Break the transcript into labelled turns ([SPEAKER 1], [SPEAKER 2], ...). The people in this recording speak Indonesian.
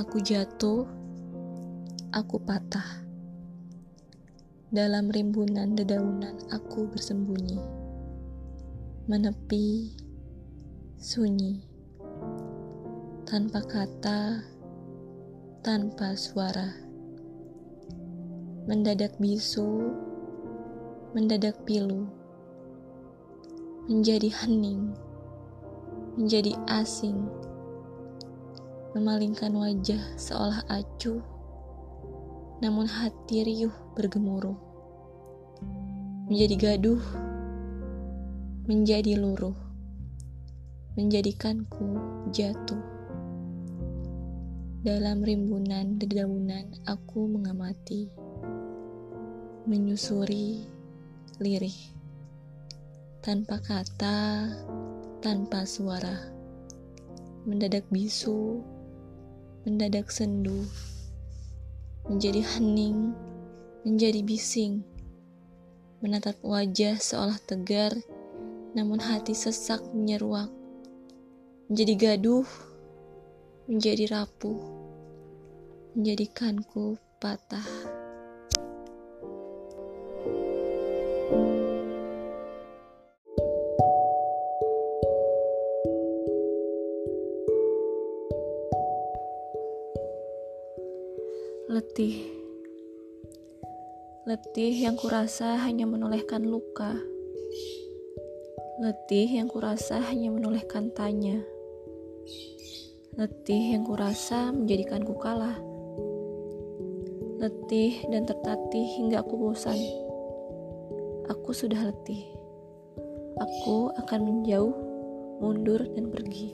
[SPEAKER 1] Aku jatuh, aku patah. Dalam rimbunan dedaunan aku bersembunyi. Menepi, sunyi. Tanpa kata, tanpa suara. Mendadak bisu, mendadak pilu. Menjadi hening, menjadi asing memalingkan wajah seolah acuh, namun hati riuh bergemuruh. Menjadi gaduh, menjadi luruh, menjadikanku jatuh. Dalam rimbunan dedaunan aku mengamati, menyusuri lirih, tanpa kata, tanpa suara, mendadak bisu, mendadak sendu, menjadi hening, menjadi bising, menatap wajah seolah tegar, namun hati sesak menyeruak, menjadi gaduh, menjadi rapuh, menjadikanku patah. Letih. Letih yang kurasa hanya menolehkan luka. Letih yang kurasa hanya menolehkan tanya. Letih yang kurasa menjadikanku kalah. Letih dan tertatih hingga aku bosan. Aku sudah letih. Aku akan menjauh, mundur, dan pergi.